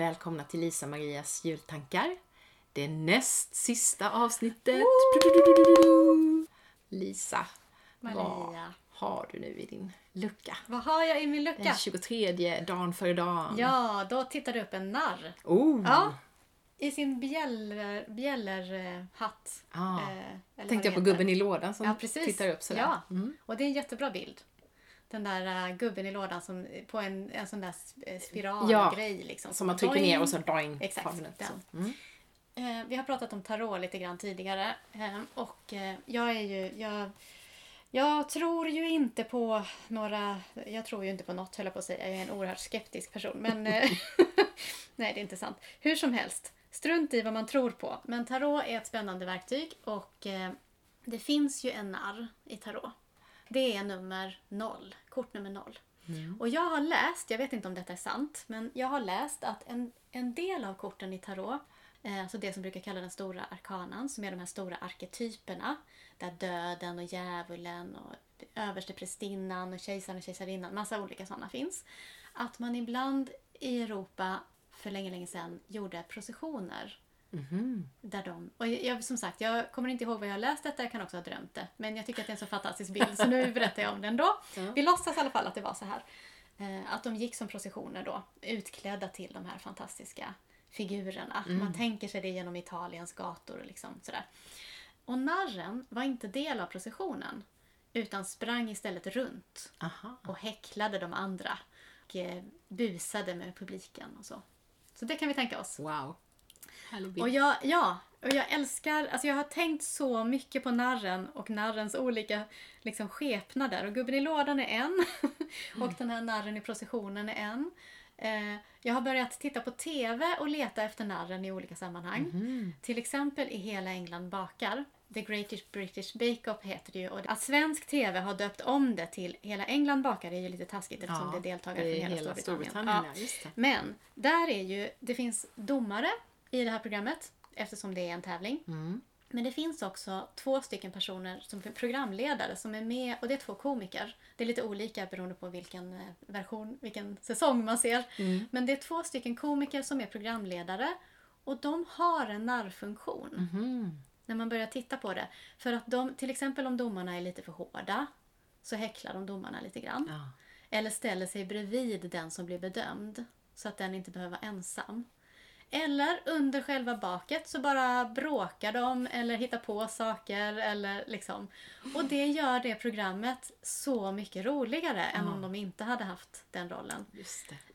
Välkomna till Lisa Marias jultankar. Det är näst sista avsnittet. Lisa, vad Maria. har du nu i din lucka? Vad har jag i min lucka? Den 23 dagen före dagen. Ja, då tittar du upp en narr. Oh. Ja. I sin bjäller, bjällerhatt. Ah. Eh, vad Tänkte jag på gubben i lådan som Ja, tittar upp sådär. Ja, Mm. och det är en jättebra bild. Den där eh, gubben i lådan som, på en, en sån där eh, spiralgrej. Liksom, Som man trycker ner och så Doing. doing. Exakt, så. Mm. Eh, vi har pratat om tarot lite grann tidigare. Eh, och eh, jag är ju... Jag, jag tror ju inte på några... Jag tror ju inte på något höll jag på att säga. Jag är en oerhört skeptisk person. Men eh, nej, det är inte sant. Hur som helst. Strunt i vad man tror på. Men tarot är ett spännande verktyg och eh, det finns ju en narr i tarot. Det är nummer noll. Kort nummer noll. Och jag har läst, jag vet inte om detta är sant, men jag har läst att en, en del av korten i tarot, eh, alltså det som brukar kallas den stora arkanan, som är de här stora arketyperna, där döden och djävulen och översteprästinnan och kejsaren och kejsarinnan, massa olika sådana finns. Att man ibland i Europa för länge, länge sedan gjorde processioner Mhm. där de, och jag, som sagt, jag kommer inte ihåg vad jag har läst detta, jag kan också ha drömt det. Men jag tycker att det är en så fantastisk bild så nu berättar jag om den då. Ja. Vi låtsas i alla fall att det var så här. Eh, att de gick som processioner då, utklädda till de här fantastiska figurerna. Man tänker sig det genom Italiens gator och liksom sådär. Och narren var inte del av processionen. Utan sprang istället runt Aha. och häcklade de andra. Och eh, busade med publiken och så. Så det kan vi tänka oss. Wow. Härlig bild. Och jag, ja, och jag älskar, alltså jag har tänkt så mycket på narren och narrens olika liksom, skepnader. Och gubben i lådan är en och den här narren i processionen är en. Eh, jag har börjat titta på TV och leta efter narren i olika sammanhang. Mhm. Till exempel i Hela England bakar. The Greatest British Bake Off heter det ju. Och att svensk TV har döpt om det till Hela England bakar är ju lite taskigt eftersom Ja, det är deltagare det är från hela, hela Storbritannien. Storbritannien, ja. Men där är ju, det finns domare i det här programmet eftersom det är en tävling. Mm. Men det finns också två stycken personer som är programledare som är med och det är två komiker. Det är lite olika beroende på vilken eh, version, vilken säsong man ser. Mm. Men det är två stycken komiker som är programledare och de har en narrfunktion Mhm. när man börjar titta på det. För att de, till exempel om domarna är lite för hårda så häcklar de domarna lite grann. Ja. Eller ställer sig bredvid den som blir bedömd så att den inte behöver vara ensam. Eller under själva baket så bara bråkar de eller hittar på saker. Eller liksom. Och det gör det programmet så mycket roligare än Ja. om de inte hade haft den rollen.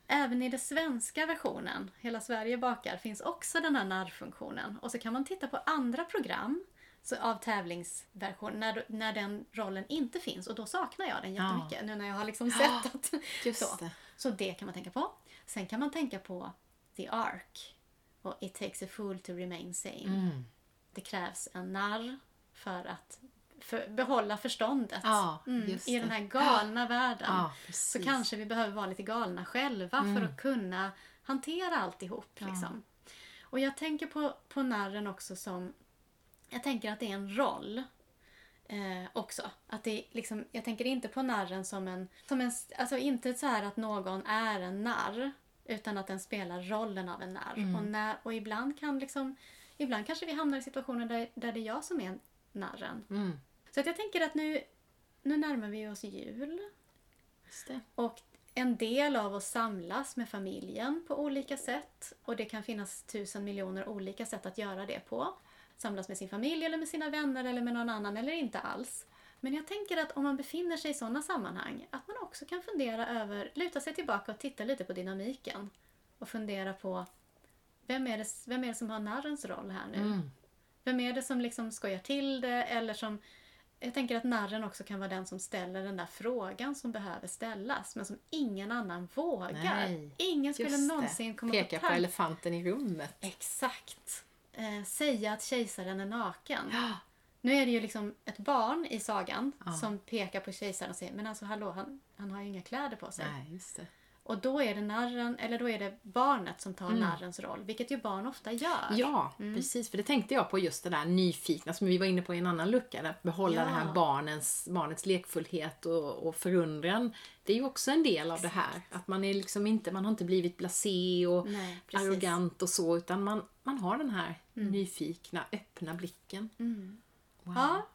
Även i den svenska versionen, Hela Sverige bakar, finns också den här narrfunktionen. Och så kan man titta på andra program så av tävlingsversion när, när den rollen inte finns. Och då saknar jag den jättemycket nu när jag har liksom sett att... Just så. det. så det kan man tänka på. Sen kan man tänka på The Ark och It takes a fool to remain sane. Mm. Det krävs en narr för att för, behålla förståndet Ja, mm, i den här galna världen. Ja, Så kanske vi behöver vara lite galna själva för att kunna hantera alltihop. Liksom. Och jag tänker på, på narren också som... Jag tänker att det är en roll eh, också. Att det, liksom, jag tänker inte på narren som en... Som en alltså inte så här att någon är en narr. Utan att den spelar rollen av en narr. Och, när, och ibland kan liksom... Ibland kanske vi hamnar i situationer där, där det är jag som är narren. Mm. Så att jag tänker att nu, nu närmar vi oss jul. Och en del av oss samlas med familjen på olika sätt. Och det kan finnas tusen miljoner olika sätt att göra det på. Samlas med sin familj eller med sina vänner eller med någon annan eller inte alls. Men jag tänker att om man befinner sig i sådana sammanhang att man också kan fundera över, luta sig tillbaka och titta lite på dynamiken. Och fundera på vem är det, vem är det som har narrens roll här nu? Mm. Vem är det som liksom skojar till det eller som... Jag tänker att narren också kan vara den som ställer den där frågan som behöver ställas men som ingen annan vågar. Nej, ingen skulle någonsin komma Peka på på tanken. elefanten i rummet. Exakt. Eh, säga att kejsaren är naken. Ja. Nu är det ju liksom ett barn i sagan Ja. som pekar på kejsaren och säger men alltså hallå, han, han har ju inga kläder på sig. Nej, just det. Och då är det narren, eller då är det barnet som Mm. tar narrens roll, vilket ju barn ofta gör. Ja, Mm. precis. För det tänkte jag på just det där nyfikna som vi var inne på i en annan lucka. Att behålla Ja. det här barnens, barnets lekfullhet och, och förundran. Det är ju också en del av det här. Att man är liksom inte, man har inte blivit blasé och Nej, arrogant och så utan man, man har den här nyfikna, öppna blicken. Wow. Ja,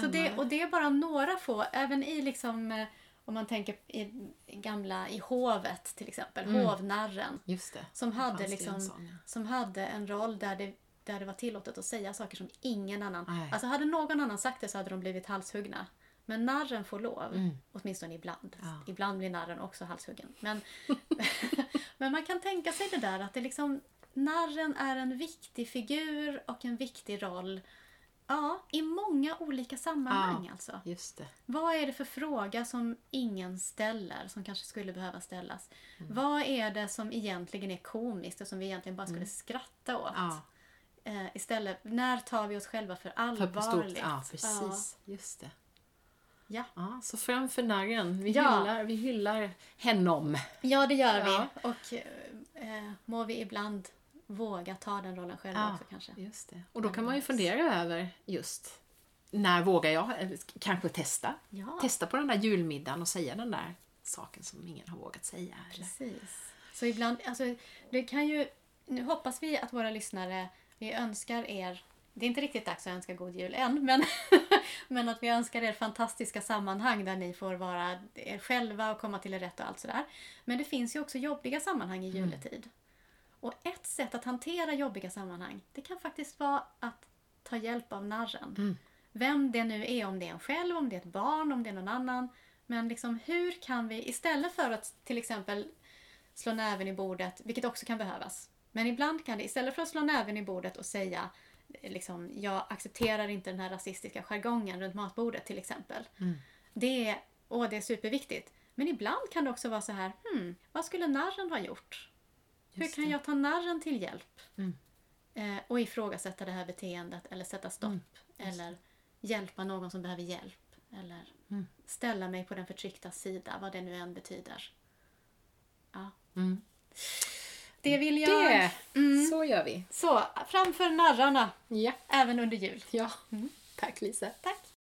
Så det, och det är bara några få, även i liksom, eh, om man tänker i gamla, i hovet till exempel, hovnarren. Just det. Som hade, liksom, en sån, ja. som hade en roll där det, där det var tillåtet att säga saker som ingen annan... Nej. Alltså hade någon annan sagt det så hade de blivit halshuggna. Men narren får lov. Åtminstone ibland. Mm. Ja. Ibland blir narren också halshuggen. Men, men man kan tänka sig det där att det liksom, narren är en viktig figur och en viktig roll. Ja, i många olika sammanhang Ja. alltså. Just det. Vad är det för fråga som ingen ställer, som kanske skulle behöva ställas? Mm. Vad är det som egentligen är komiskt och som vi egentligen bara skulle skratta åt? Mm. Ja, Eh, istället, när tar vi oss själva för för allvarligt? Ja, precis. Just det. Ja. Ja, så framför narren. Vi, Ja. hyllar, vi hyllar hennom. ja, det gör Ja. vi. Och eh, må vi ibland våga ta den rollen själva Ja. också kanske. Just det. Och då kan man ju fundera över just när vågar jag? Kanske testa. Ja, Testa på den där julmiddagen och säga den där saken som ingen har vågat säga. Eller? precis. Så ibland, alltså det kan ju, nu hoppas vi att våra lyssnare, vi önskar er det är inte riktigt dags att önska god jul än, men, men att vi önskar er fantastiska sammanhang där ni får vara er själva och komma till er rätt och allt sådär. Men det finns ju också jobbiga sammanhang i juletid. Och ett sätt att hantera jobbiga sammanhang, det kan faktiskt vara att ta hjälp av narren. Vem det nu är, om det är en själv, om det är ett barn, om det är någon annan. Men liksom hur kan vi, istället för att till exempel slå näven i bordet, vilket också kan behövas. Men ibland kan det, istället för att slå näven i bordet och säga eh, liksom, jag accepterar inte den här rasistiska jargongen runt matbordet till exempel. Det, är, åh, det är superviktigt. Men ibland kan det också vara så här, hmm, vad skulle narren ha gjort? Hur kan jag ta narren till hjälp? Mm. Eh, och ifrågasätta det här beteendet eller sätta stopp. Eller hjälpa någon som behöver hjälp. Eller Mm. ställa mig på den förtryckta sida, vad det nu än betyder. Ja. Mm. Det vill jag... Det! Mm. Så gör vi. Så, framför narrarna, Ja. även under jul. ja. Tack Lisa. Tack!